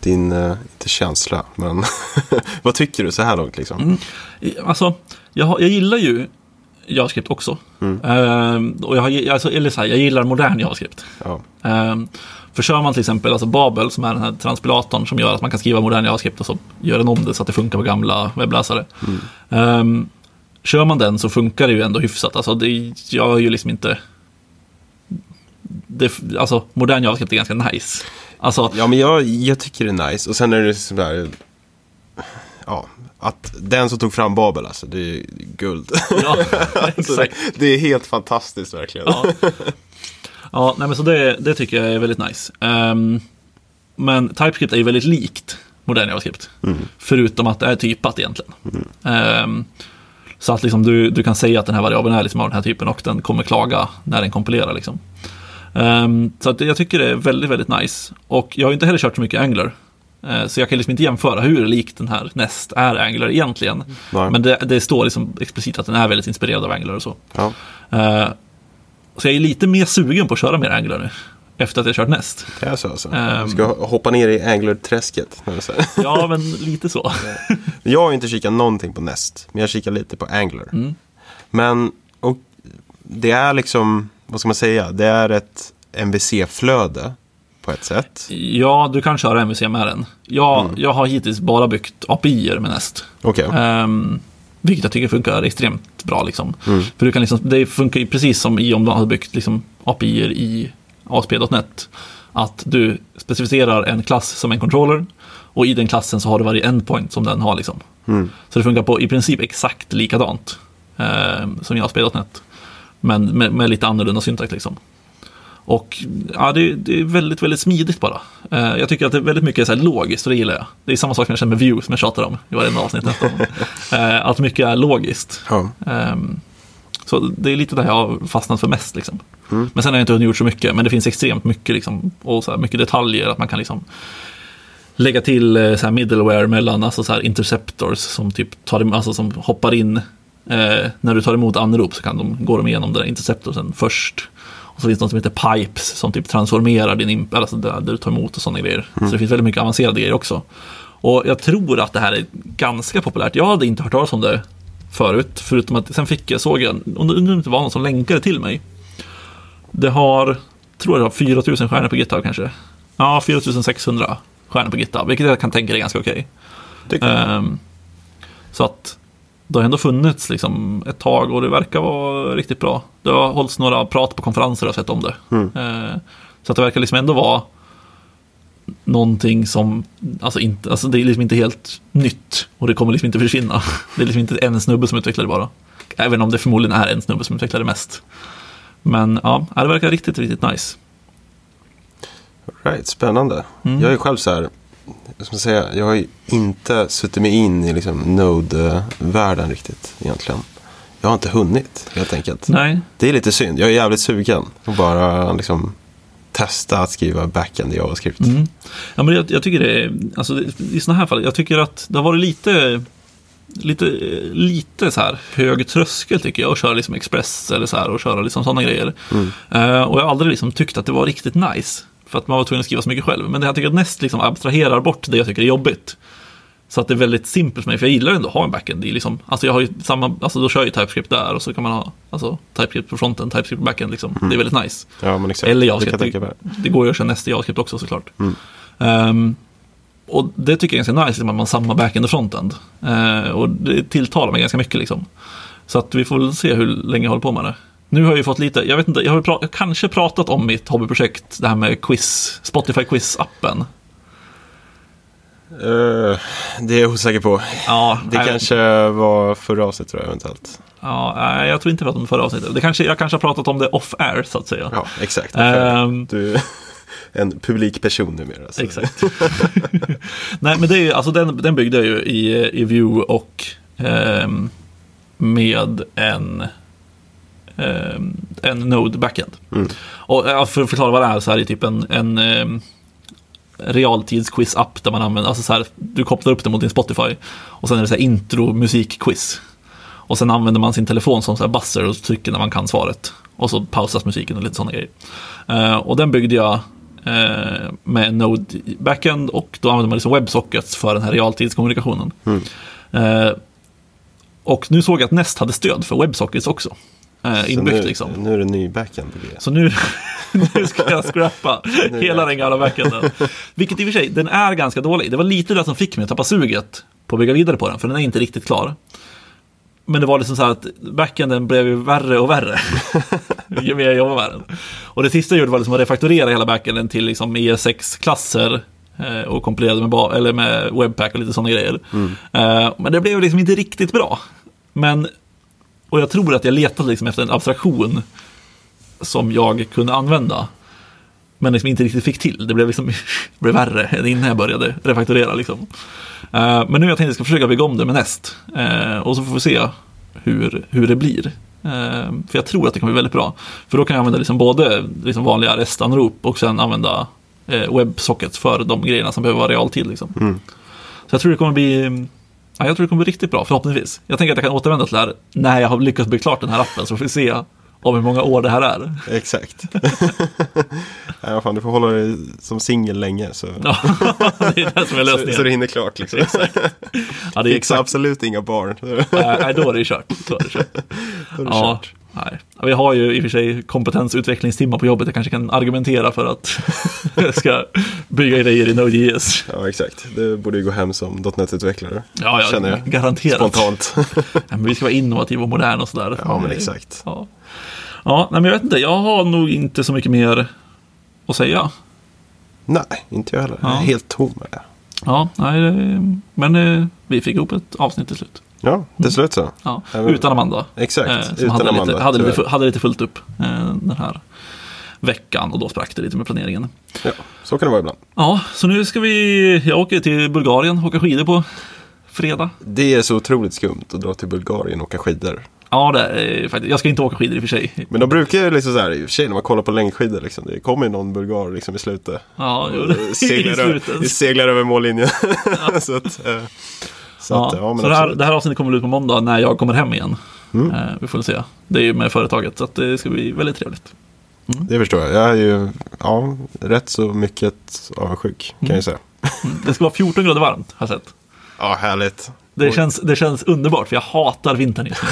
din, eh, inte känsla, men vad tycker du så här långt liksom? I- Alltså, jag, jag gillar ju JavaScript också. Ehm, och jag, har, alltså, eller så här, jag gillar modern JavaScript. Ja. Ehm, för kör man till exempel alltså Babel som är den här transpilatorn som gör att man kan skriva modern JavaScript och så gör den om det så att det funkar på gamla webbläsare. Ehm, kör man den så funkar det ju ändå hyfsat. Alltså det gör ju liksom inte... Det, alltså modern JavaScript är ganska nice. Alltså, Ja, men jag, jag tycker det är nice. Och sen är det så där, ja, att den som tog fram Babel, alltså, det är guld. ja, Så det, det är helt fantastiskt verkligen. Ja, ja nej, men så det, det tycker jag är väldigt nice. Ehm, men TypeScript är ju väldigt likt modern JavaScript. Förutom att det är typat egentligen. Ehm, så att liksom du, du kan säga att den här variabeln är liksom av den här typen och den kommer klaga när den kompilerar. Liksom. Ehm, så att jag tycker det är väldigt, väldigt nice. Och jag har inte heller kört så mycket Angular. Eh, Så jag kan liksom inte jämföra hur likt den här Nest är Angular egentligen. Nej. Men det, det står liksom explicit att den är väldigt inspirerad av Angular och så. Ja. Eh, Så jag är lite mer sugen på att köra mer Angular nu. Efter att jag kört Nest. Det är så alltså. Ehm. Du ska hoppa ner i säga. Ja, men lite så. Jag har inte kikat någonting på Nest, men jag kikar lite på Angular. Mm. Men och, det är liksom, vad ska man säga, det är ett MVC-flöde på ett sätt. Ja, du kan köra MVC med den. Jag, jag har hittills bara byggt API-er med Nest. Okej, Ehm, vilket jag tycker funkar extremt bra. Liksom. Mm. För du kan liksom, det funkar ju precis som i om du hade byggt liksom, API-er i ASP.NET. Att du specificerar en klass som en controller och i den klassen så har du varje endpoint som den har. Liksom. Mm. Så det funkar på i princip exakt likadant ehm, som i ASP.NET. Men med, med lite annorlunda syntax. Liksom. Och ja, det, det är väldigt, väldigt smidigt bara. Eh, jag tycker att det är väldigt mycket så här logiskt och det gillar jag. Det är samma sak som jag känner med views som jag tjatar om i varje avsnitt nästan. Eh, att mycket är logiskt. ja. Ehm, så det är lite där jag har fastnat för mest. Liksom. Mm. Men sen har jag inte hunnit gjort så mycket, men det finns extremt mycket, liksom, och så här mycket detaljer. Att man kan liksom lägga till eh, så här middleware mellan alltså så här interceptors som, typ tar, alltså som hoppar in. Eh, när du tar emot anrop så kan de, går de igenom den där interceptorsen först. Och så finns det något som heter pipes som typ transformerar din imp, alltså där, där du tar emot och sådana grejer. Så det finns väldigt mycket avancerade grejer också. Och jag tror att det här är ganska populärt. Jag hade inte hört talas om det förut, förutom att sen fick jag, såg jag, undrar om det inte var någon som länkade till mig. Det har, tror jag det har 4000 stjärnor på GitHub kanske. Ja, 4600 stjärnor på GitHub, vilket jag kan tänka är ganska okej. Tycker jag. Ehm, så att det har ändå funnits liksom ett tag och det verkar vara riktigt bra. Det har hållits några prat på konferenser och jag sett om det. Mm. Ehm, så att det verkar liksom ändå vara någonting som, alltså, inte, alltså det är liksom inte helt nytt och det kommer liksom inte försvinna. Det är liksom inte en snubbe som utvecklar det bara. Även om det förmodligen är en snubbe som utvecklar det mest. Men ja, det verkar riktigt, riktigt nice. Right, spännande. Mm. Jag är själv så här, jag ska säga, jag har inte suttit mig in i liksom Node-världen riktigt egentligen. Jag har inte hunnit helt enkelt. Nej, Det är lite synd. Jag är jävligt sugen att bara liksom testa att skriva backend i JavaScript. Mm. Ja, men jag, jag tycker det är, alltså i sådana här fall, jag tycker att det har varit lite, lite, lite så här hög tröskel tycker jag att köra liksom Express eller så här och köra liksom sådana grejer. Eh, och jag har aldrig liksom tyckt att det var riktigt nice. För att man var tvungen att skriva så mycket själv. Men det jag tycker att Nest liksom abstraherar bort det jag tycker är jobbigt. Så att det är väldigt simpelt för mig, för jag gillar ändå att ha en backend. Det liksom, alltså jag har samma, alltså då kör jag ju TypeScript där och så kan man ha alltså, TypeScript på fronten, TypeScript på backend. Liksom. Det är väldigt nice. Ja, men exakt. Eller Det JavaScript. Det, mig. det går ju att köra nästa JavaScript också såklart. Mm. Ehm, och det tycker jag är ganska nice, liksom, att man har samma backend och frontend. Uh, och det tilltalar mig ganska mycket liksom. Så att vi får väl se hur länge jag håller på med det. Nu har jag ju fått lite, jag vet inte, jag har, pra- jag har kanske pratat om mitt hobbyprojekt, det här med quiz, Spotify Quiz-appen. Eh, det är jag osäker på. Ja, Det nej, kanske var förra avsnittet tror jag eventuellt. ja, nej, jag tror inte jag pratade om förra avsnittet. Det kanske, jag kanske har pratat om det off-air, så att säga. Ja, exakt. Ehm, Du är en publik person numera. så- Exakt. Nej, men det är ju, alltså den, den byggde jag ju i, i Vue och ehm, med en, eh, en Node backend. Och ja, för att förklara vad det är så är det typ en, en eh, realtidsquiz-app där man använder, alltså så här, du kopplar upp det mot din Spotify och sen är det så här intro musikquiz. Och sen använder man sin telefon som så här buzzer och trycker när man kan svaret. Och så pausas musiken och lite sådana grejer. Eh, och den byggde jag eh, med Node backend och då använder man liksom WebSockets för den här realtidskommunikationen. Eh, och nu såg jag att Nest hade stöd för WebSockets också. Eh, inbyggt nu, liksom. nu är det ny backend på G. Så nu, nu ska jag scrappa hela den gamla backenden. Vilket i och för sig, den är ganska dålig. Det var lite det som fick mig att tappa suget på att bygga vidare på den, för den är inte riktigt klar. Men det var liksom så här att backenden blev ju värre och värre ju mer jag jobbade med den. Och det sista jag gjorde var liksom att refaktorera hela backenden till liksom ES6-klasser eh, och kompillerade med, eller med Webpack och lite sådana grejer. Eh, Men det blev liksom inte riktigt bra. Men, och jag tror att jag letade liksom efter en abstraktion som jag kunde använda. Men liksom inte riktigt fick till. Det blev, liksom, det blev värre än innan jag började refaktorera. Liksom. Eh, men nu jag tänkt att jag ska försöka bygga om det med Nest. Eh, och så får vi se hur, hur det blir. Eh, för jag tror att det kommer bli väldigt bra. För då kan jag använda liksom både liksom vanliga REST-anrop och sen använda eh, WebSockets för de grejerna som behöver vara realtid. Liksom. Så jag tror det kommer bli Ja, jag tror det kommer bli riktigt bra, förhoppningsvis. Jag tänker att jag kan återvända till det här när jag har lyckats bli klart den här appen, så får vi se om hur många år det här är. Exakt. ja, fan, du får hålla dig som singel länge så, Ja, det är det som är så, lösningen. så du hinner klart. Liksom. ja, det är Fixa exakt. absolut inga barn. Nej, då är det kört. Då är det kört. Då är det Ja, kört. Nej. Ja, Vi har ju i och för sig kompetensutvecklingstimmar på jobbet. Jag kanske kan argumentera för att jag ska bygga grejer i Node.js. Ja, exakt. Det borde ju gå hem som .NET-utvecklare. Ja, ja, Känner jag. garanterat. Spontant. Ja, men vi ska vara innovativa och moderna och sådär. Ja, men exakt. Ja, ja nej, men jag vet inte. Jag har nog inte så mycket mer att säga. Nej, inte jag heller. Jag är Ja. helt tom. Ja, nej, men eh, vi fick ihop ett avsnitt till slut. Ja, till slut så. Ja, Ja, utan Amanda. Exakt, Eh, som utan hade, Amanda, lite, hade, lite, hade lite fullt upp eh, den här veckan och då sprack det lite med planeringen. Ja, så kan det vara ibland. Ja, så nu ska vi, jag åker till Bulgarien och åka skidor på fredag. Det är så otroligt skumt att dra till Bulgarien och åka skidor. Ja, det är faktiskt, jag ska inte åka skidor i och för sig. Men de brukar ju liksom så här, i och för sig när man kollar på längdskidor, liksom, det kommer ju någon bulgar liksom i slutet. Ja, jo, det- i seglar, slutet. över, seglar över mållinjen. så att, eh, så Ja, att, ja, så det här, det här avsnittet kommer ut på måndag när jag kommer hem igen. Mm. Eh, vi får se. Det är ju med företaget så det ska bli väldigt trevligt. Det förstår jag. Jag är ju ja, rätt så mycket avundsjuk kan jag ju säga. Mm. Det ska vara 14 grader varmt har jag sett. Ja, härligt. Det känns, det känns underbart för jag hatar vintern just nu.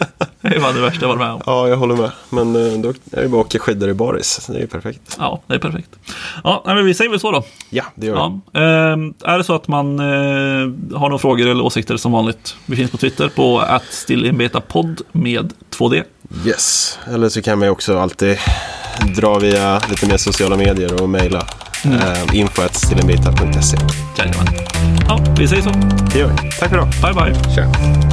det fan det värsta jag varit med om. Ja, jag håller med. Men eh, då är det bara att åka skidor i baris. Det är ju perfekt. Ja, det är perfekt. Ja, men vi säger väl så då. Ja, det gör vi. Ja. ehm, är det så att man eh, har några frågor eller åsikter som vanligt, vi finns på Twitter på attstillinbetapodd med 2D. Yes. Eller så kan ju också alltid dra via lite mer sociala medier och mejla. Mm. Uh, info.stillinbita.se Jajamän. Ja, vi säger så. Det gör vi. Tack för idag. Bye, bye. Tja.